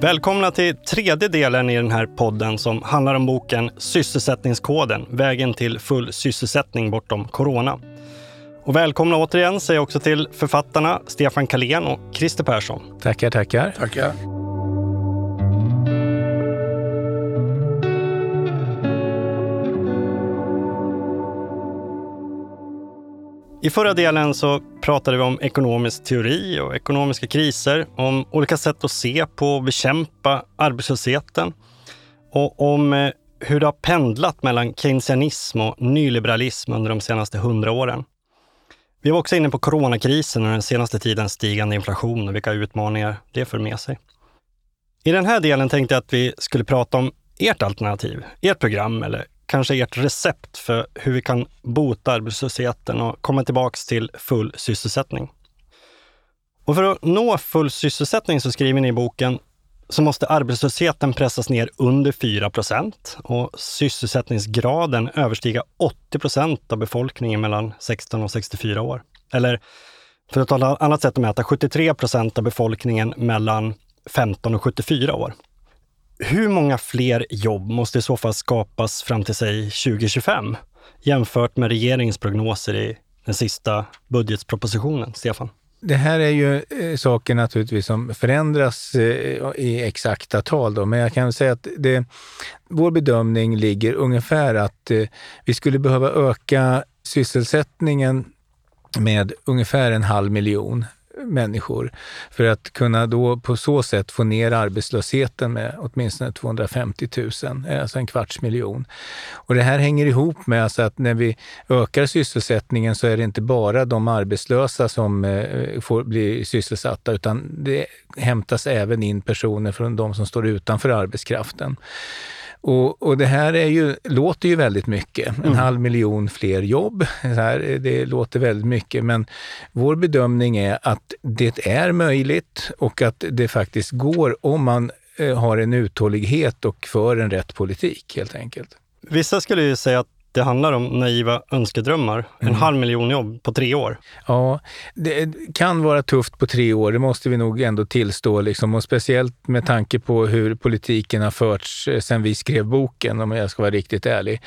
Välkomna till tredje delen i den här podden som handlar om boken Sysselsättningskoden, vägen till full sysselsättning bortom corona. Och välkomna återigen säger jag också till författarna Stefan Kalén och Christer Persson. Tackar, tackar. Tackar. I förra delen så pratade vi om ekonomisk teori och ekonomiska kriser, om olika sätt att se på och bekämpa arbetslösheten och om eh, hur det har pendlat mellan keynesianism och nyliberalism under de senaste hundra åren. Vi var också inne på coronakrisen och den senaste tidens stigande inflation och vilka utmaningar det för med sig. I den här delen tänkte jag att vi skulle prata om ert alternativ, ert program eller kanske ert recept för hur vi kan bota arbetslösheten och komma tillbaks till full sysselsättning. Och för att nå full sysselsättning så skriver ni i boken så måste arbetslösheten pressas ner under 4 procent och sysselsättningsgraden överstiga 80 procent av befolkningen mellan 16 och 64 år. Eller för att ta ett annat sätt att mäta, 73 procent av befolkningen mellan 15 och 74 år. Hur många fler jobb måste i så fall skapas fram till sig 2025 jämfört med regeringens prognoser i den sista budgetpropositionen? Stefan? Det här är ju eh, saker naturligtvis som förändras eh, i exakta tal, då. men jag kan säga att det, vår bedömning ligger ungefär att eh, vi skulle behöva öka sysselsättningen med ungefär en halv miljon människor för att kunna då på så sätt få ner arbetslösheten med åtminstone 250 000, eh, alltså en kvarts miljon. Och det här hänger ihop med alltså att när vi ökar sysselsättningen så är det inte bara de arbetslösa som eh, får bli sysselsatta utan det hämtas även in personer från de som står utanför arbetskraften. Och, och, det här är ju, låter ju väldigt mycket. En mm. halv miljon fler jobb. Här, det låter väldigt mycket, men vår bedömning är att det är möjligt och att det faktiskt går om man eh, har en uthållighet och för en rätt politik helt enkelt. Vissa skulle ju säga att det handlar om naiva önskedrömmar. En mm. halv miljon jobb på tre år. Ja, det kan vara tufft på tre år, det måste vi nog ändå tillstå. Liksom. Och speciellt med tanke på hur politiken har förts eh, sedan vi skrev boken, om jag ska vara riktigt ärlig.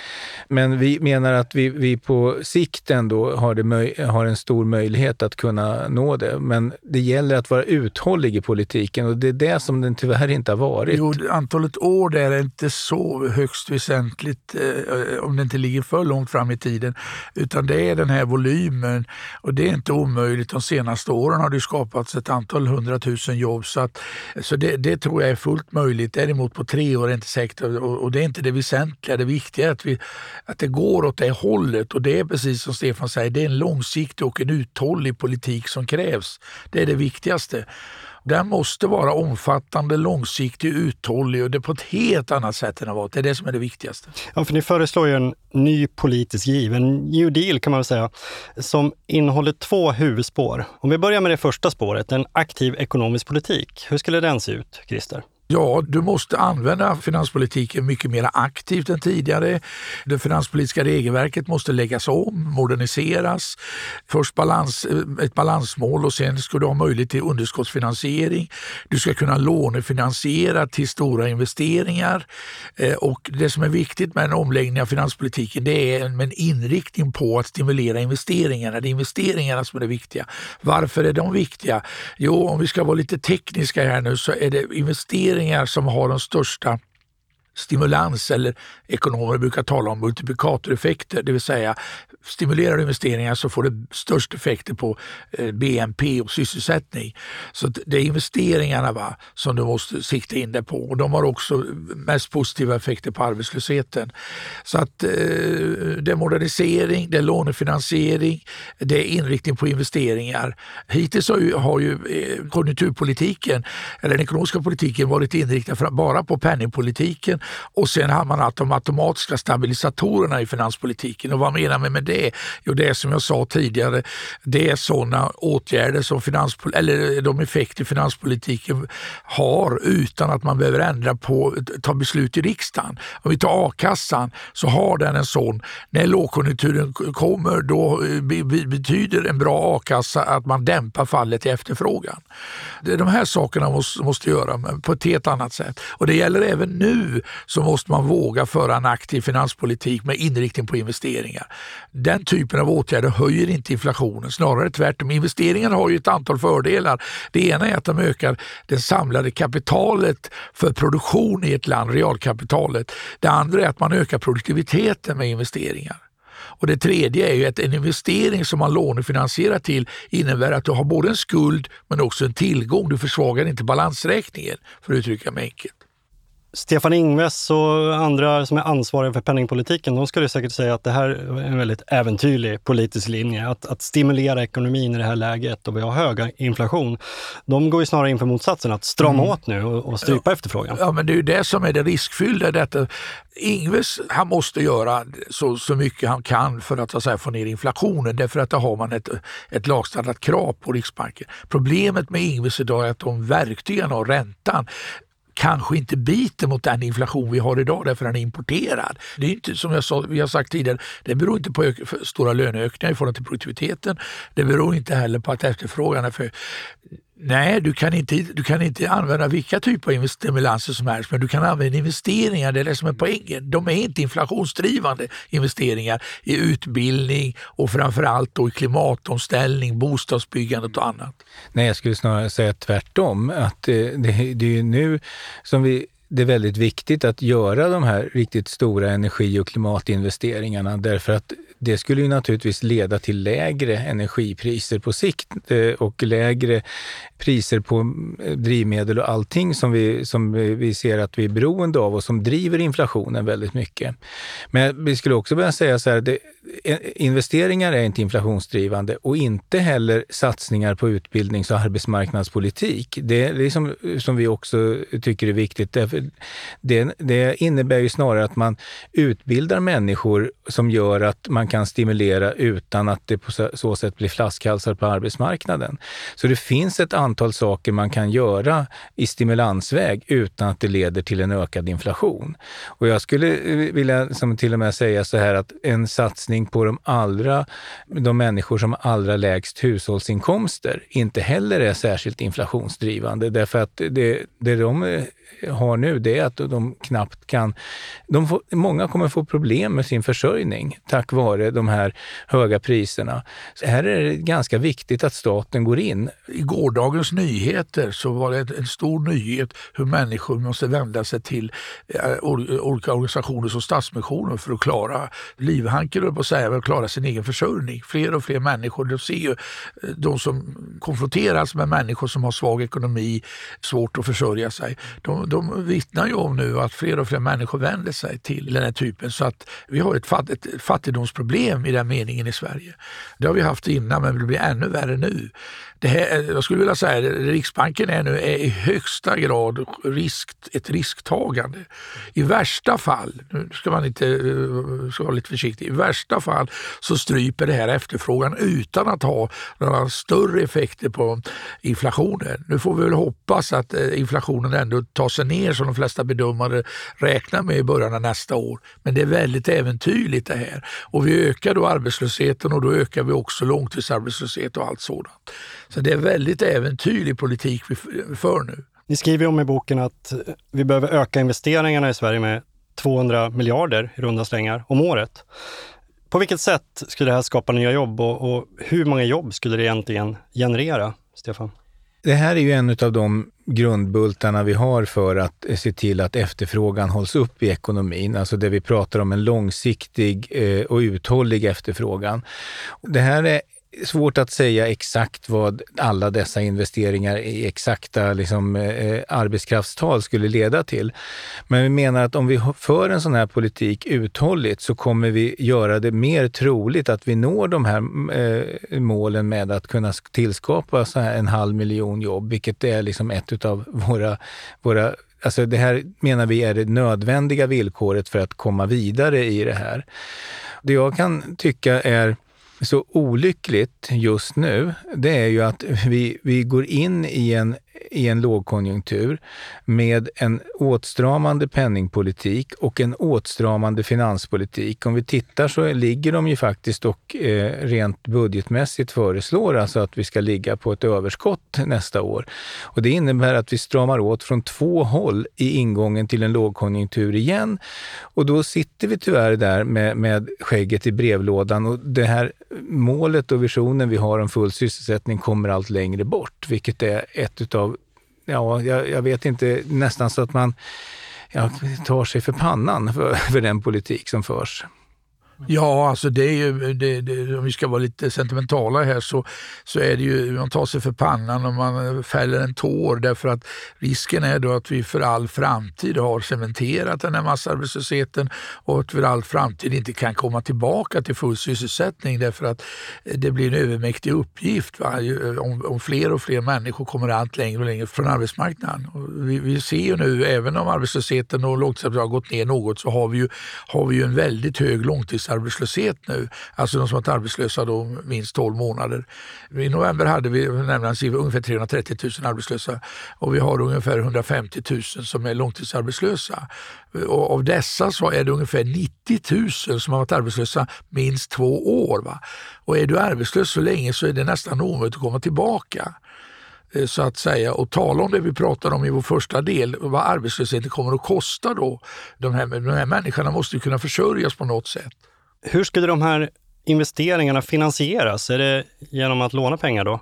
Men vi menar att vi, vi på sikt ändå har, det har en stor möjlighet att kunna nå det. Men det gäller att vara uthållig i politiken och det är det som den tyvärr inte har varit. Jo, antalet år där är inte så högst väsentligt eh, om det inte ligger ligger för långt fram i tiden. Utan det är den här volymen och det är inte omöjligt. De senaste åren har det skapats ett antal hundratusen jobb så, att, så det, det, tror jag är fullt möjligt. Däremot på tre år är det inte säkert och, och det är inte det väsentliga. Det viktiga är att, vi, att det går åt det hållet och det är precis som Stefan säger, det är en långsiktig och en uthållig politik som krävs. Det är det viktigaste. Den måste vara omfattande, långsiktig, uthållig och det på ett helt annat sätt än det varit. Det är det som är det viktigaste. Ja, för ni föreslår ju en ny politisk giv, en new deal kan man väl säga, som innehåller två huvudspår. Om vi börjar med det första spåret, en aktiv ekonomisk politik. Hur skulle den se ut, Christer? Ja, du måste använda finanspolitiken mycket mer aktivt än tidigare. Det finanspolitiska regelverket måste läggas om, moderniseras. Först balans, eh, ett balansmål och sen ska du ha möjlighet till underskottsfinansiering. Du ska kunna lånefinansiera till stora investeringar. Eh, och det som är viktigt med en omläggning av finanspolitiken det är en inriktning på att stimulera investeringarna. Det är investeringarna som är det viktiga. Varför är de viktiga? Jo, om vi ska vara lite tekniska här nu så är det investeringar investeringar som har de största stimulans eller ekonomer brukar tala om multiplikatoreffekter, det vill säga stimulerar du investeringar så får det störst effekter på eh, BNP och sysselsättning. Så det är investeringarna va, som du måste sikta in dig på och de har också mest positiva effekter på arbetslösheten. Så att eh, det är modernisering, det är lånefinansiering, det är inriktning på investeringar. Hittills har ju, har ju eh, konjunkturpolitiken, eller den ekonomiska politiken varit inriktad bara på penningpolitiken och sen har man haft de automatiska stabilisatorerna i finanspolitiken. Och vad menar man med det? Det? Jo, det är som jag sa tidigare, det är sådana åtgärder som finanspol eller de effekter finanspolitiken har utan att man behöver ändra på, ta beslut i riksdagen. Om vi tar a-kassan så har den en sån, när lågkonjunkturen kommer då eh, betyder en bra a-kassa att man dämpar fallet i efterfrågan. De här sakerna måste, måste göra på ett helt annat sätt. Och det gäller även nu så måste man våga föra en aktiv finanspolitik med inriktning på investeringar. Den typen av åtgärder höjer inte inflationen, snarare tvärtom. Investeringarna har ju ett antal fördelar. Det ena är att de ökar det samlade kapitalet för produktion i ett land, realkapitalet. Det andra är att man ökar produktiviteten med investeringar. Och Det tredje är ju att en investering som man lånefinansierar till innebär att du har både en skuld men också en tillgång. Du försvagar inte balansräkningen, för att uttrycka mig enkelt. Stefan Ingves och andra som är ansvariga för penningpolitiken, de skulle säkert säga att det här är en väldigt äventyrlig politisk linje. Att, att stimulera ekonomin i det här läget och vi har hög inflation. De går ju snarare in för motsatsen, att strama mm. åt nu och, och strypa ja, efterfrågan. Ja, men det är ju det som är det riskfyllda detta. Ingves, han måste göra så, så mycket han kan för att, att säga, få ner inflationen, därför att då har man ett, ett lagstadgat krav på Riksbanken. Problemet med Ingves idag är att de verktygen och räntan kanske inte biter mot den inflation vi har idag därför den är importerad. Det är inte som jag sa, vi har sagt tidigare, det beror inte på stora löneökningar i förhållande till produktiviteten. Det beror inte heller på att efterfrågan är för Nej, du kan, inte, du kan inte använda vilka typer av stimulanser som helst, men du kan använda investeringar, det är det som är poängen. De är inte inflationsdrivande investeringar i utbildning och framförallt då i klimatomställning, bostadsbyggandet och annat. Nej, jag skulle snarare säga tvärtom. Att det, det, det är nu som vi det är väldigt viktigt att göra de här riktigt stora energi och klimatinvesteringarna därför att det skulle ju naturligtvis leda till lägre energipriser på sikt eh, och lägre priser på eh, drivmedel och allting som vi, som vi ser att vi är beroende av och som driver inflationen väldigt mycket. Men vi skulle också börja säga så här, det, eh, investeringar är inte inflationsdrivande och inte heller satsningar på utbildnings och arbetsmarknadspolitik. Det är det som, som vi också tycker är viktigt. Det, det innebär ju snarare att man utbildar människor som gör att man kan stimulera utan att det på så sätt blir flaskhalsar på arbetsmarknaden. Så det finns ett antal saker man kan göra i stimulansväg utan att det leder till en ökad inflation. Och jag skulle eh, vilja som till och med säga så här att en satsning på de allra, de människor som har allra lägst hushållsinkomster inte heller är särskilt inflationsdrivande därför att det, det de har nu det är att de knappt kan... De får, många kommer få problem med sin försörjning tack vare de här höga priserna. Så här är det ganska viktigt att staten går in. I gårdagens nyheter så var det en stor nyhet hur människor måste vända sig till eh, olika organisationer som Stadsmissionen för att klara livhanken, på att säga, att klara sin egen försörjning. Fler och fler människor, de ser ju eh, de som konfronteras med människor som har svag ekonomi, svårt att försörja sig. De, de vittnar ju om nu att fler och fler människor vänder sig till den här typen så att vi har ett, fatt, ett fattigdomsproblem i den meningen i Sverige. Det har vi haft innan men det blir ännu värre nu det här, jag skulle vilja säga att Riksbanken är nu är i högsta grad risk, ett risktagande. I värsta fall, nu ska man inte eh, ska vara lite försiktig, i värsta fall så stryper det här efterfrågan utan att ha några större effekter på inflationen. Nu får vi väl hoppas att eh, inflationen ändå tar sig ner som de flesta bedömare räknar med i början av nästa år. Men det är väldigt äventyrligt det här. Och vi ökar då arbetslösheten och då ökar vi också långtidsarbetslöshet och allt sådant. Så det är väldigt äventyrlig politik vi för nu. Ni skriver om i boken att vi behöver öka investeringarna i Sverige med 200 miljarder i runda slängar om året. På vilket sätt skulle det här skapa nya jobb och, och hur många jobb skulle det egentligen generera, Stefan? Det här är ju en av de grundbultarna vi har för att se till att efterfrågan hålls upp i ekonomin. Alltså det vi pratar om en långsiktig eh, och uthållig efterfrågan. Det här är svårt att säga exakt vad alla dessa investeringar i exakta liksom, eh, arbetskraftstal skulle leda till. Men vi menar att om vi för en sån här politik uthålligt så kommer vi göra det mer troligt att vi når de här eh, målen med att kunna tillskapa så här en halv miljon jobb, vilket är liksom ett av våra, våra Alltså det här menar vi är det nödvändiga villkoret för att komma vidare i det här. Det jag kan tycka är så olyckligt just nu, det är ju att vi, vi går in i en i en lågkonjunktur med en åtstramande penningpolitik och en åtstramande finanspolitik. Om vi tittar så ligger de ju faktiskt och eh, rent budgetmässigt föreslår alltså att vi ska ligga på ett överskott nästa år. Och det innebär att vi stramar åt från två håll i ingången till en lågkonjunktur igen. Och då sitter vi tyvärr där med, med skägget i brevlådan och det här målet och visionen vi har om full sysselsättning kommer allt längre bort, vilket är ett utav ja, jag, jag, vet inte, nästan så att man ja, tar sig för pannan för, för den politik som förs. Ja, alltså det är ju, det, det, om vi ska vara lite sentimentala här så, så är det ju, man tar sig för pannan och man fäller en tår därför att risken är då att vi för all framtid har cementerat den här massarbetslösheten och att för all framtid inte kan komma tillbaka till full sysselsättning därför att det blir en övermäktig uppgift. Va? Om, om fler och fler människor kommer allt längre och längre från arbetsmarknaden. Vi, vi, ser ju nu, även om arbetslösheten och långtidsarbetslösheten har gått ner något, så har vi ju, har vi ju en väldigt hög långtidsarbetslöshet långtidsarbetslöshet nu, alltså de som varit arbetslösa då minst 12 månader. I november hade vi ungefär 330 000 arbetslösa och vi har ungefär 150 000 som är långtidsarbetslösa. Och av dessa så är det ungefär 90 000 som har varit arbetslösa minst två år. Va? Och är du arbetslös så länge så är det nästan omöjligt att komma tillbaka eh, så att säga och tala om det vi pratade om i vår första del, vad arbetslösheten kommer att kosta då. De här, de här människorna måste ju kunna försörjas på något sätt. Hur skulle de här investeringarna finansieras? Är det genom att låna pengar då?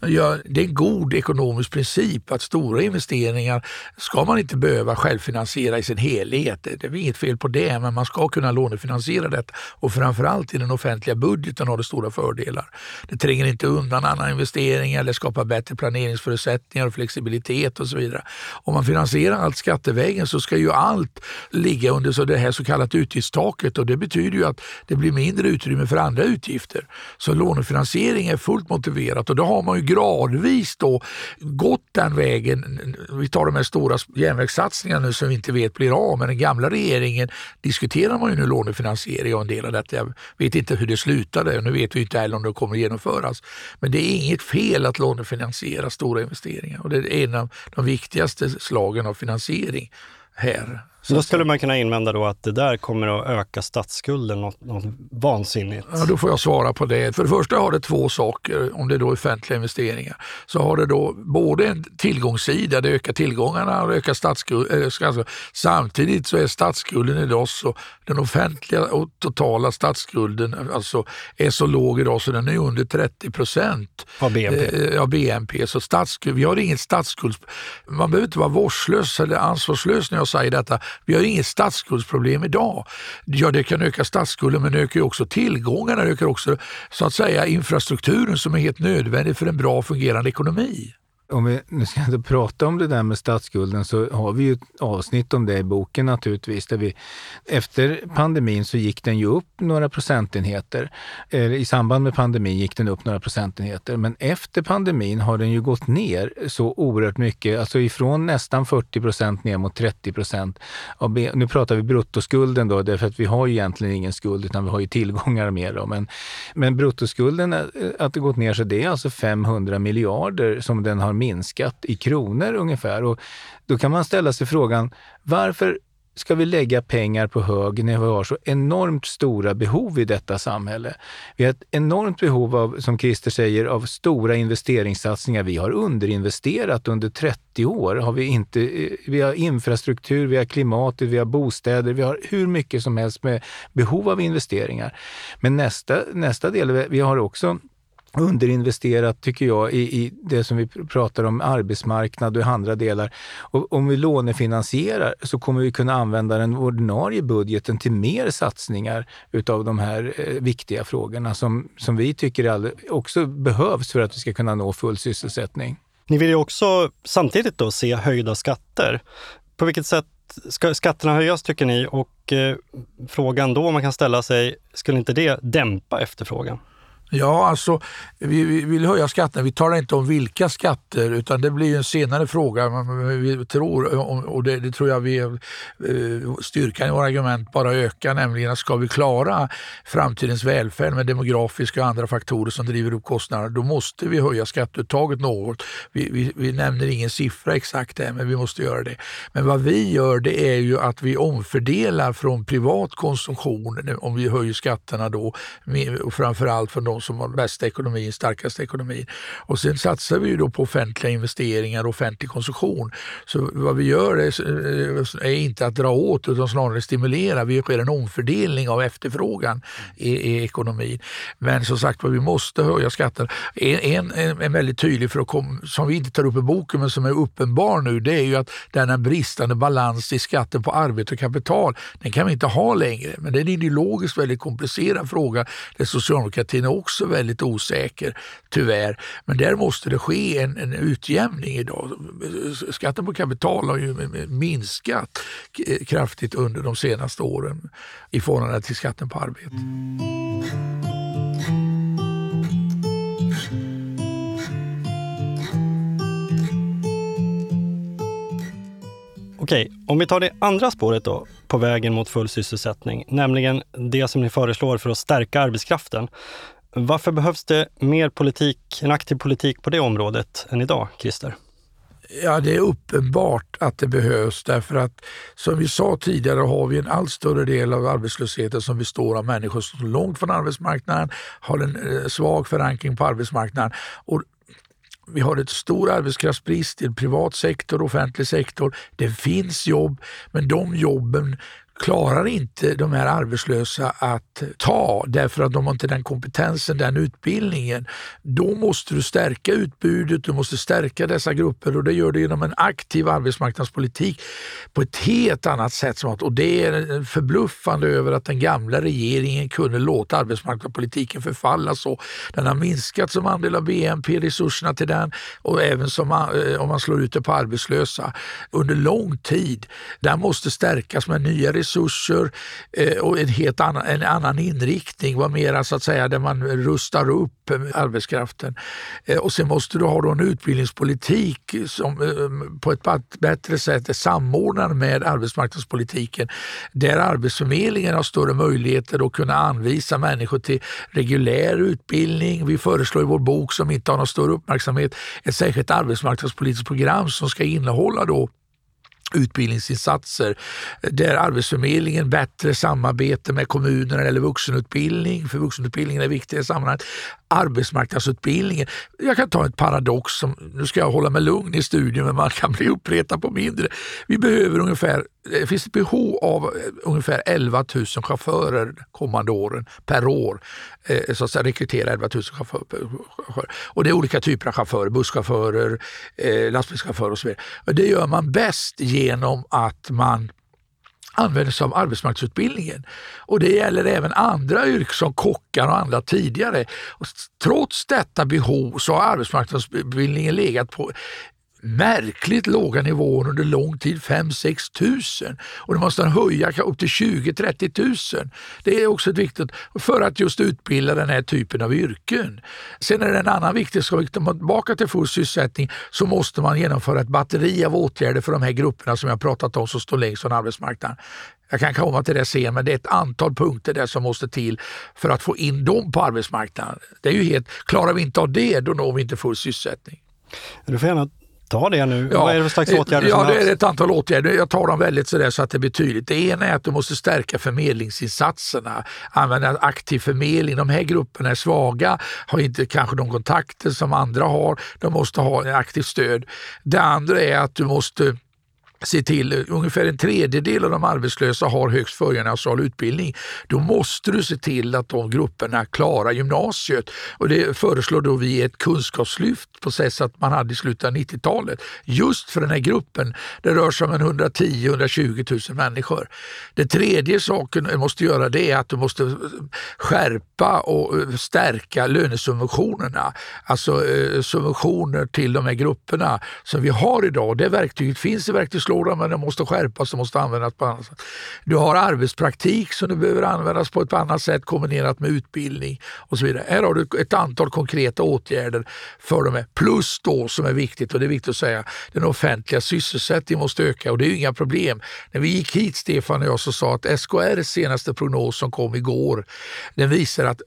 Ja, det är en god ekonomisk princip att stora investeringar ska man inte behöva självfinansiera i sin helhet. Det är inget fel på det, men man ska kunna lånefinansiera detta. Och framförallt i den offentliga budgeten har det stora fördelar. Det tränger inte undan andra investeringar eller skapar bättre planeringsförutsättningar och flexibilitet och så vidare. Om man finansierar allt skattevägen så ska ju allt ligga under så det här så kallat utgiftstaket och det betyder ju att det blir mindre utrymme för andra utgifter. Så lånefinansiering är fullt motiverat och då har man ju gradvis då gått den vägen. Vi tar de här stora järnvägssatsningarna nu som vi inte vet blir av, men den gamla regeringen diskuterar man ju nu lånefinansiering av en del av detta. Jag vet inte hur det slutade, nu vet vi inte heller om det kommer att genomföras. Men det är inget fel att lånefinansiera stora investeringar och det är en av de viktigaste slagen av finansiering här. Då skulle man kunna invända då att det där kommer att öka statsskulden något, något vansinnigt. Ja, då får jag svara på det. För det första har det två saker, om det är då offentliga investeringar. Så har det då både en tillgångssida, det ökar tillgångarna och ökar statsskulden. Eh, samtidigt så är statsskulden idag så, den offentliga och totala statsskulden alltså, är så låg idag så den är under 30 procent av BNP. Eh, av BNP. Så statsskuld, vi har ingen statsskuld. Man behöver inte vara vårdslös eller ansvarslös när jag säger detta. Vi har inget statsskuldsproblem idag. Ja, det kan öka statsskulden men det ökar också tillgångarna, det ökar också så att säga infrastrukturen som är helt nödvändig för en bra fungerande ekonomi. Om vi nu ska inte prata om det där med statsskulden så har vi ju ett avsnitt om det i boken naturligtvis. Där vi, efter pandemin så gick den ju upp några procentenheter. Eh, I samband med pandemin gick den upp några procentenheter. Men efter pandemin har den ju gått ner så oerhört mycket. Alltså ifrån nästan 40 procent ner mot 30 procent. Nu pratar vi bruttoskulden då, därför att vi har ju egentligen ingen skuld utan vi har ju tillgångar mer. Då. Men, men bruttoskulden, eh, att det gått ner så det är alltså 500 miljarder som den har minskat i kronor ungefär. Och då kan man ställa sig frågan, varför ska vi lägga pengar på hög när vi har så enormt stora behov i detta samhälle? Vi har ett enormt behov av, som Christer säger, av stora investeringssatsningar. Vi har underinvesterat under 30 år. Har vi, inte, eh, vi har infrastruktur, vi har klimatet, vi har bostäder, vi har hur mycket som helst med behov av investeringar. Men nästa, nästa del, vi har också underinvesterat, tycker jag, i, i det som vi pratar om arbetsmarknad och andra delar. Och om vi lånefinansierar så kommer vi kunna använda den ordinarie budgeten till mer satsningar utav de här eh, viktiga frågorna som, som vi tycker också behövs för att vi ska kunna nå full sysselsättning. Ni vill ju också samtidigt då se höjda skatter. På vilket sätt ska skatterna höjas tycker ni? Och eh, frågan då man kan ställa sig, skulle inte det dämpa efterfrågan? Ja, alltså vi, vi vill höja skatterna. Vi talar inte om vilka skatter utan det blir en senare fråga. Vi tror, och det, det tror jag vi, eh, styrkan i våra argument bara ökar, nämligen att ska vi klara framtidens välfärd med demografiska och andra faktorer som driver upp kostnaderna, då måste vi höja skatteuttaget något. Vi, vi, vi nämner ingen siffra exakt där, men vi måste göra det. Men vad vi gör det är ju att vi omfördelar från privat konsumtion, om vi höjer skatterna då, och framförallt från de som har bästa ekonomin, starkaste ekonomin. Och sen satsar vi ju då på offentliga investeringar och offentlig konsumtion. Så vad vi gör är, eh, är inte att dra åt utan snarare stimulera. Vi sker en omfördelning av efterfrågan i, i ekonomin. Men som sagt vi måste höja skatten. En, en, en väldigt tydlig, för att kom, som vi inte tar upp i boken men som är uppenbar nu, det är ju att denna bristande balans i skatten på arbete och kapital, den kan vi inte ha längre. Men det är en ideologiskt väldigt komplicerad fråga där socialdemokratin också väldigt osäker, tyvärr. Men där måste det ske en, en utjämning idag. Skatten på kapital har ju minskat eh, kraftigt under de senaste åren i förhållande till skatten på arbete. Okej, om vi tar det andra spåret då, på vägen mot full sysselsättning, nämligen det som ni föreslår för att stärka arbetskraften. Varför behövs det mer politik, en aktiv politik på det området än idag, Christer? Ja, det är uppenbart att det behövs därför att som vi sa tidigare har vi en allt större del av arbetslösheten som består av människor som står långt från arbetsmarknaden, har en eh, svag förankring på arbetsmarknaden. Och vi har ett stor arbetskraftsbrist i privat sektor och offentlig sektor. Det finns jobb, men de jobben klarar inte de här arbetslösa att ta därför att de har inte den kompetensen, den utbildningen. Då måste du stärka utbudet, du måste stärka dessa grupper och det gör du genom en aktiv arbetsmarknadspolitik på ett helt annat sätt. Och det är förbluffande över att den gamla regeringen kunde låta arbetsmarknadspolitiken förfalla så. Den har minskat som andel av BNP, resurserna till den och även som, eh, om man slår ut det på arbetslösa under lång tid. Den måste stärkas med nya resurser resurser eh, och en helt annan, en annan inriktning. Var mera så att säga där man rustar upp eh, arbetskraften. Eh, och sen måste du ha då en utbildningspolitik som på ett bättre sätt är samordnad med arbetsmarknadspolitiken. Där Arbetsförmedlingen har större möjligheter att kunna anvisa människor till reguljär utbildning. Vi föreslår i vår bok som inte har någon större uppmärksamhet ett särskilt arbetsmarknadspolitiskt program som ska innehålla då utbildningsinsatser där Arbetsförmedlingen bättre samarbete med kommunerna eller vuxenutbildning, för vuxenutbildningen är viktig i sammanhanget. Arbetsmarknadsutbildningen. Jag kan ta ett paradox, som, nu ska jag hålla mig lugn i studion men man kan bli uppretad på mindre. Vi behöver ungefär, det finns ett behov av eh, ungefär 11 000 chaufförer kommande åren per år. Eh, så att säga, rekrytera 11 000 chaufförer. Och det är olika typer av chaufförer, busschaufförer, eh, lastbilschaufförer och så vidare. Och det gör man bäst genom att man använder sig av arbetsmarknadsutbildningen. Och det gäller även andra yrken som kockar och andra tidigare. Och trots detta behov så har arbetsmarknadsutbildningen legat på märkligt låga nivåer under lång tid, 5-6 tusen. Och det måste höja upp till 20-30 tusen. Det är också viktigt för att just utbilda den här typen av yrken. Sen är det en annan viktig sak, om man tillbaka till full sysselsättning så måste man genomföra ett batteri av åtgärder för de här grupperna som jag pratat om som står längst från arbetsmarknaden. Jag kan komma till det sen, men det är ett antal punkter där som måste till för att få in dem på arbetsmarknaden. Det är ju helt, klarar vi inte av det, då når vi inte full sysselsättning. Du får gärna ta det nu. Ja, Vad är det för slags åtgärder? Ja, det är ett antal åtgärder. Jag tar dem väldigt sådär så att det blir tydligt. Det ena är att du måste stärka förmedlingsinsatserna, använda aktiv förmedling. De här grupperna är svaga, har inte kanske de kontakter som andra har. De måste ha aktivt stöd. Det andra är att du måste se till, ungefär en tredjedel av de arbetslösa har högst förgymnasial utbildning. Då måste du se till att de grupperna klarar gymnasiet. Och det föreslår då vi ett kunskapslyft på sätt att man hade i slutet av 90-talet. Just för den här gruppen. Det rör sig om 110-120 000 människor. Det tredje saken du måste göra det är att du måste skärpa och eh, stärka lönesubventionerna. Alltså eh, subventioner till de här grupperna som vi har idag. Det verktyget finns i verktyg verktygslåda men den måste skärpas och måste användas på annat sätt. Du har arbetspraktik som du behöver användas på ett annat sätt kombinerat med utbildning och så vidare. Här har du ett antal konkreta åtgärder för de här. Plus då som är viktigt och det är viktigt att säga, den offentliga sysselsättningen måste öka och det är ju inga problem. När vi gick hit Stefan och jag så sa att SKRs senaste prognos som kom igår, den visar att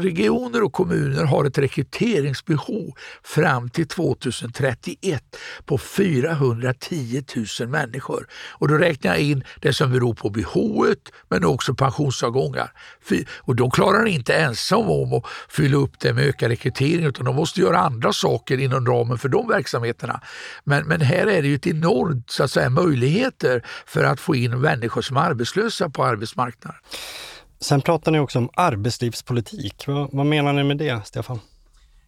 regioner och kommuner har ett rekryteringsbehov fram till 2031 på 410 000 människor. Och då räknar jag in det som beror på behovet men också pensionsavgångar. Och de klarar inte ensam om att fylla upp det med ökad rekrytering utan de måste göra andra saker inom ramen för de verksamheterna. Men, men här är det ju ett enormt så att säga, möjligheter för att få in människor som är arbetslösa på arbetsmarknaden. Sen pratar ni också om arbetslivspolitik. Vad, vad menar ni med det, Stefan?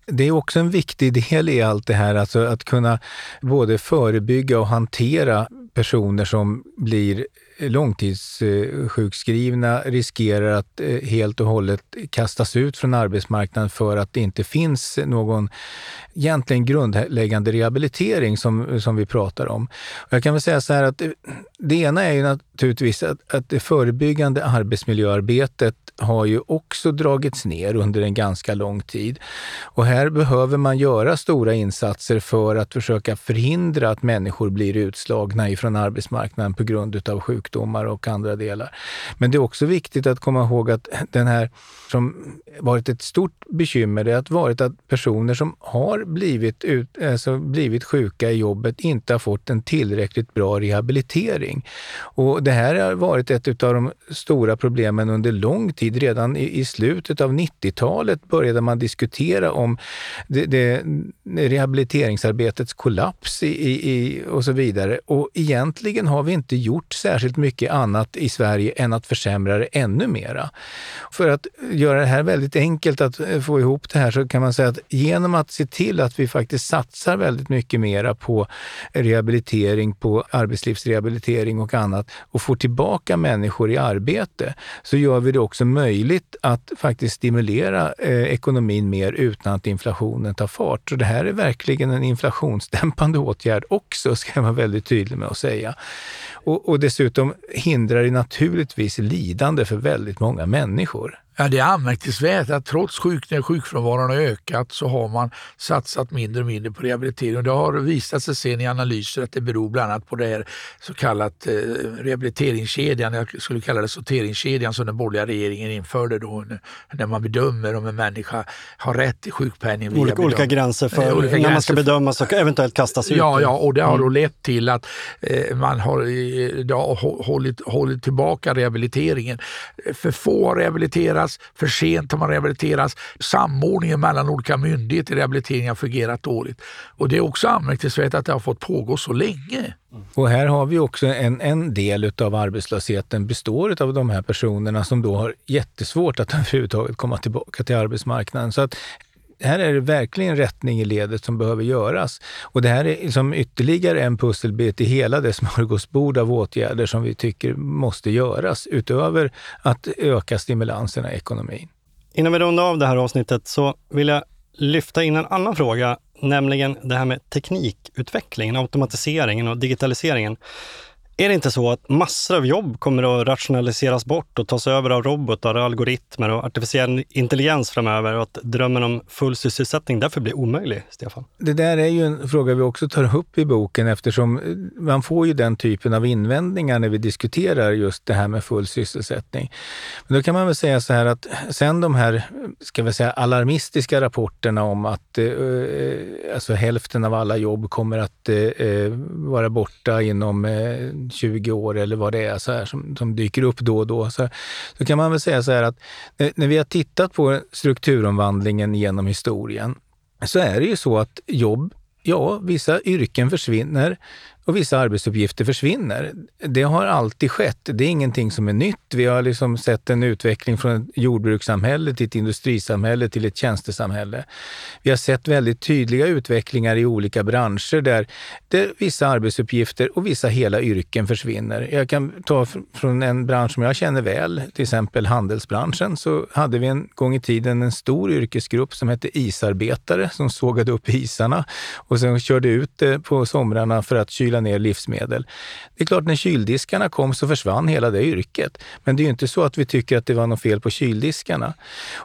Det är också en viktig del i allt det här, alltså att kunna både förebygga och hantera personer som blir långtidssjukskrivna riskerar att eh, helt och hållet kastas ut från arbetsmarknaden för att det inte finns någon egentligen grundläggande rehabilitering som, som vi pratar om. Jag kan väl säga så här att eh, det, ena är ju att naturligtvis att, att det förebyggande arbetsmiljöarbetet har ju också dragits ner under en ganska lång tid. Och här behöver man göra stora insatser för att försöka förhindra att människor blir utslagna ifrån arbetsmarknaden på grund av sjukdomar och andra delar. Men det är också viktigt att komma ihåg att den här som varit ett stort bekymmer, det har varit att personer som har blivit, ut, alltså blivit sjuka i jobbet inte har fått en tillräckligt bra rehabilitering. Och det här har varit ett av de stora problemen under lång tid. Redan i, i slutet av 90-talet började man diskutera om det, det, rehabiliteringsarbetets kollaps i, i, och så vidare. Och egentligen har vi inte gjort särskilt mycket annat i Sverige än att försämra det ännu mera. För att göra det här väldigt enkelt att eh, få ihop det här så kan man säga att genom att se till att vi faktiskt satsar väldigt mycket mera på rehabilitering, på arbetslivsrehabilitering och annat och får tillbaka människor i arbete, så gör vi det också möjligt att faktiskt stimulera eh, ekonomin mer utan att inflationen tar fart. Så det här är verkligen en inflationsdämpande åtgärd också, ska jag vara väldigt tydlig med att säga. Och, och dessutom hindrar det naturligtvis lidande för väldigt många människor. Ja, det är anmärkningsvärt att trots sjuk, när sjukfrånvaron har ökat så har man satsat mindre och mindre på rehabilitering. Och det har visat sig sen i analyser att det beror bland annat på det här så kallat eh, rehabiliteringskedjan, jag skulle kalla det sorteringskedjan som den borgerliga regeringen införde då när man bedömer om en människa har rätt till sjukpenning. Olika, olika gränser för olika när gränser man ska bedömas och eventuellt kastas ut. Ja, ja och det har då mm. lett till att eh, man har, eh, har hållit, hållit tillbaka rehabiliteringen. För få har rehabiliterats rehabiliteras, för sent har man rehabiliterats. Samordningen mellan olika myndigheter i rehabiliteringen har fungerat dåligt. Och det är också anmärkningsvärt att det har fått pågå så länge. Och här har vi också en, en del av arbetslösheten består av de här personerna som då har jättesvårt att överhuvudtaget komma tillbaka till arbetsmarknaden. Så att här är det verkligen rättning i ledet som behöver göras. Och det här är som ytterligare en pusselbit i hela det smörgåsbord av åtgärder som vi tycker måste göras utöver att öka stimulanserna i ekonomin. Innan vi rundar av det här avsnittet så vill jag lyfta in en annan fråga, nämligen det här med teknikutvecklingen, automatiseringen och digitaliseringen. Är det inte så att massor av jobb kommer att rationaliseras bort och tas över av robotar, algoritmer och artificiell intelligens framöver och att drömmen om full sysselsättning därför blir omöjlig, Stefan? Det där är ju en fråga vi också tar upp i boken eftersom man får ju den typen av invändningar när vi diskuterar just det här med full sysselsättning. Men då kan man väl säga så här att sen de här, ska vi säga alarmistiska rapporterna om att eh, eh alltså hälften av alla jobb kommer att eh, eh vara borta inom eh, 20 år eller vad det är så här, som, som dyker upp då och då. Så, så kan man väl säga så här att eh, när vi har tittat på strukturomvandlingen genom historien så är det ju så att jobb, ja, vissa yrken försvinner och vissa arbetsuppgifter försvinner. Det har alltid skett. Det är ingenting som är nytt. Vi har liksom sett en utveckling från ett jordbrukssamhälle till ett industrisamhälle till ett tjänstesamhälle. Vi har sett väldigt tydliga utvecklingar i olika branscher där, där vissa arbetsuppgifter och vissa hela yrken försvinner. Jag kan ta från en bransch som jag känner väl, till exempel handelsbranschen, så hade vi en gång i tiden en stor yrkesgrupp som hette isarbetare som sågade upp isarna och sen körde ut det på somrarna för att kyla kyla ner livsmedel. Det är klart, när kyldiskarna kom så försvann hela det yrket. Men det är ju inte så att vi tycker att det var något fel på kyldiskarna.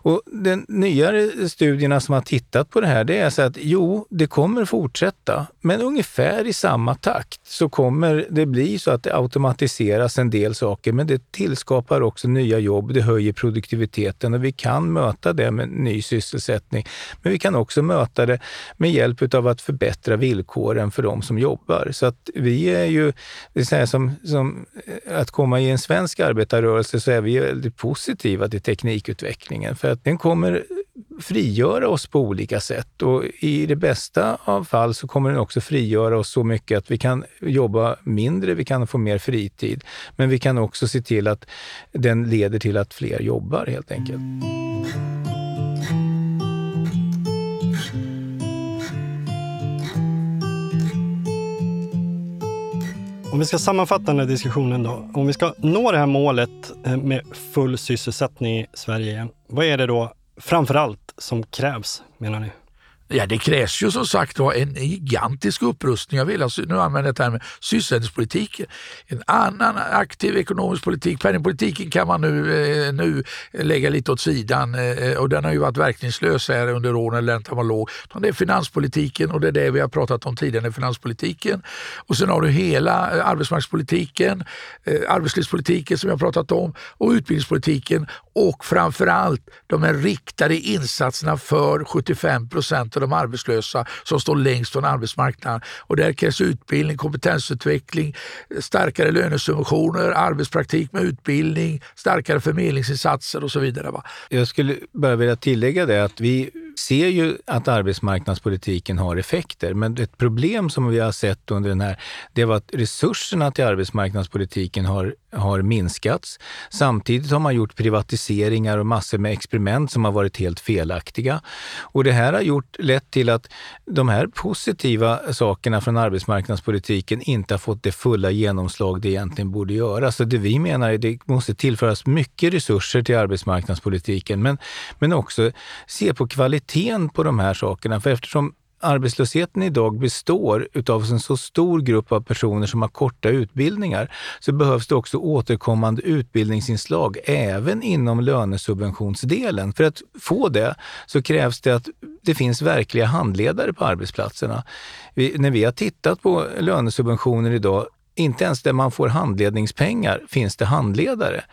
Och de nyare studierna som har tittat på det här, det är så att jo, det kommer fortsätta, men ungefär i samma takt så kommer det bli så att det automatiseras en del saker, men det tillskapar också nya jobb, det höjer produktiviteten och vi kan möta det med ny sysselsättning. Men vi kan också möta det med hjälp av att förbättra villkoren för de som jobbar. Så att vi är ju, det är som, som eh, att komma i en svensk arbetarrörelse så är vi väldigt positiva till teknikutvecklingen. För att den kommer frigöra oss på olika sätt. Och i det bästa av fall så kommer den också frigöra oss så mycket att vi kan jobba mindre, vi kan få mer fritid, men vi kan också se till att den leder till att fler jobbar helt enkelt. Mm. Om vi ska sammanfatta den här diskussionen då. Om vi ska nå det här målet eh, med full sysselsättning i Sverige, vad är det då framför allt som krävs menar ni? Ja, det krävs ju som sagt var en gigantisk upprustning av hela, nu använder jag termen sysselsättningspolitiken. En annan aktiv ekonomisk politik. Penningpolitiken kan man nu, eh, nu lägga lite åt sidan eh, och den har ju varit verkningslös här under åren när räntan var låg. Det är finanspolitiken och det är det vi har pratat om tidigare, finanspolitiken. Och sen har du hela eh, arbetsmarknadspolitiken, arbetslivspolitiken som jag pratat om och utbildningspolitiken och framförallt de här riktade insatserna för 75 procent av de arbetslösa som står längst från arbetsmarknaden. Och där krävs utbildning, kompetensutveckling, starkare lönesubventioner, arbetspraktik med utbildning, starkare förmedlingsinsatser och så vidare. Va? Jag skulle bara vilja tillägga det att vi ser ju att arbetsmarknadspolitiken har effekter, men ett problem som vi har sett under den här, det var att resurserna till arbetsmarknadspolitiken har, har minskats. Samtidigt har man gjort privatiseringar och massor med experiment som har varit helt felaktiga. Och det här har gjort, lett till att de här positiva sakerna från arbetsmarknadspolitiken inte har fått det fulla genomslag det egentligen borde göra. Så det vi menar är att det måste tillföras mycket resurser till arbetsmarknadspolitiken, men, men också se på kvaliteten på de här sakerna. För eftersom arbetslösheten idag består av en så stor grupp av personer som har korta utbildningar så behövs det också återkommande utbildningsinslag även inom lönesubventionsdelen. För att få det så krävs det att det finns verkliga handledare på arbetsplatserna. Vi, när vi har tittat på lönesubventioner idag inte ens där man får handledningspengar finns det handledare.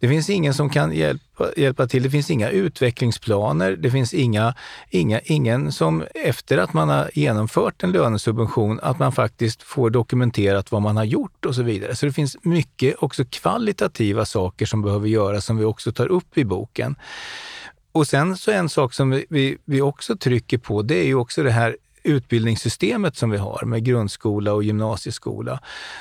Det finns ingen som kan hjälpa, hjälpa till. Det finns inga utvecklingsplaner. Det finns inga, inga, ingen som efter att man har genomfört en lönesubvention, att man faktiskt får dokumenterat vad man har gjort och så vidare. Så det finns mycket också kvalitativa saker som behöver göras som vi också tar upp i boken. Och sen så en sak som vi, vi också trycker på, det är ju också det här utbildningssystemet som vi har med grundskola och gymnasieskola.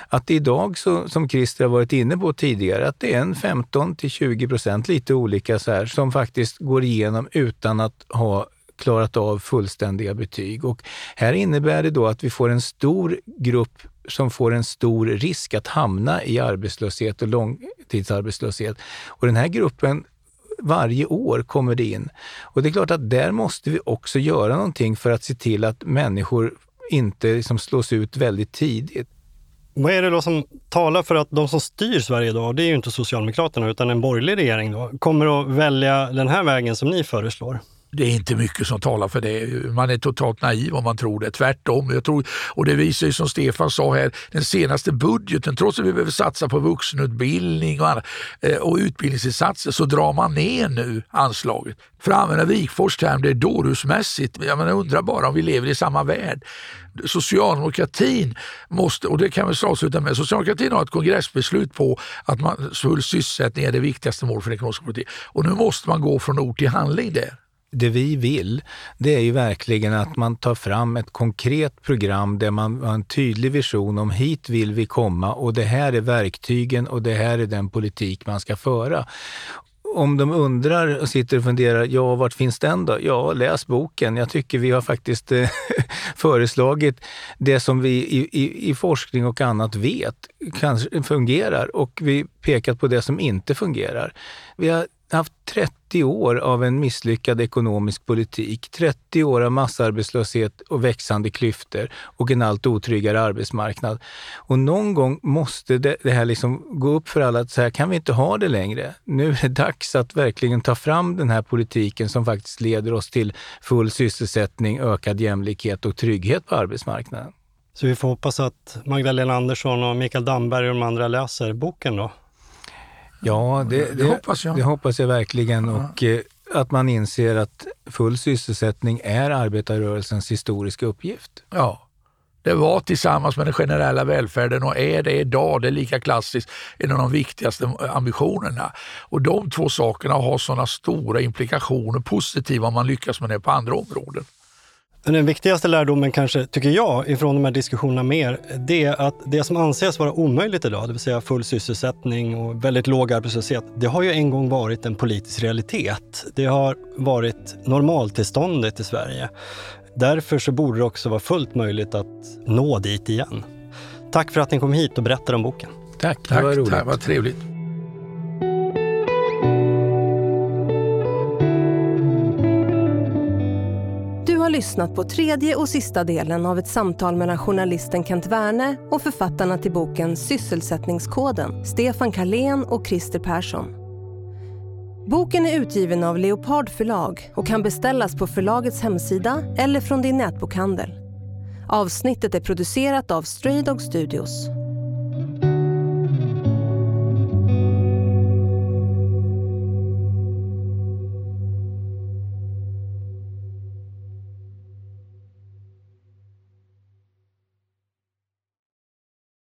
Att det idag, så, som Christer har varit inne på tidigare, att det är en 15 till 20 procent, lite olika så här, som faktiskt går igenom utan att ha klarat av fullständiga betyg. Och här innebär det då att vi får en stor grupp som får en stor risk att hamna i arbetslöshet och långtidsarbetslöshet. Och den här gruppen varje år kommer det in. Och det är klart att där måste vi också göra någonting för att se till att människor inte liksom slås ut väldigt tidigt. Vad är det då som talar för att de som styr Sverige idag, det är ju inte Socialdemokraterna utan en borgerlig regering då, kommer att välja den här vägen som ni föreslår? Det är inte mycket som talar för det. Man är totalt naiv om man tror det. Tvärtom. Jag tror, och det visar ju som Stefan sa här, den senaste budgeten, trots att vi behöver satsa på vuxenutbildning och, annat, eh, och utbildningsinsatser, så drar man ner nu anslaget. För att använda Wikfors term, det är dårhusmässigt. Jag menar, undrar bara om vi lever i samma värld. Socialdemokratin måste, och det kan vi avsluta med, socialdemokratin har ett kongressbeslut på att man, full sysselsättning är det viktigaste målet för den ekonomiska politiken. Och nu måste man gå från ord till handling där det vi vill, det är ju verkligen att man tar fram ett konkret program där man har en tydlig vision om hit vill vi komma och det här är verktygen och det här är den politik man ska föra. Om de undrar och sitter och funderar, ja, vart finns den då? Ja, läs boken. Jag tycker vi har faktiskt eh, föreslagit det som vi i, i, i, forskning och annat vet kanske fungerar och vi pekat på det som inte fungerar. Vi har haft 30 år av en misslyckad ekonomisk politik, 30 år av massarbetslöshet och växande klyftor och en allt otryggare arbetsmarknad. Och någon gång måste det, det här liksom gå upp för alla att så här kan vi inte ha det längre. Nu är det dags att verkligen ta fram den här politiken som faktiskt leder oss till full sysselsättning, ökad jämlikhet och trygghet på arbetsmarknaden. Så vi får hoppas att Magdalena Andersson och Mikael Damberg och de andra läser boken då? Ja, det, det, det hoppas jag. Det hoppas jag verkligen. Ja. Och eh, att man inser att full sysselsättning är arbetarrörelsens historiska uppgift. Ja. Det var tillsammans med den generella välfärden och är det idag, det är lika klassiskt, en av de viktigaste ambitionerna. Och de två sakerna har sådana stora implikationer, positiva om man lyckas med det på andra områden. Den viktigaste lärdomen kanske, tycker jag, ifrån de här diskussionerna mer, det är att det som anses vara omöjligt idag, det vill säga full sysselsättning och väldigt låg arbetslöshet, det har ju en gång varit en politisk realitet. Det har varit normaltillståndet i Sverige. Därför så borde det också vara fullt möjligt att nå dit igen. Tack för att ni kom hit och berättade om boken. Tack, det var roligt. Tack, vad trevligt. Lyssnat på tredje och sista delen av ett samtal mellan journalisten Kent Werne och författarna till boken Sysselsättningskoden, Stefan Karlén och Christer Persson. Boken är utgiven av Leopard förlag och kan beställas på förlagets hemsida eller från din nätbokhandel. Avsnittet är producerat av Stray Dog Studios.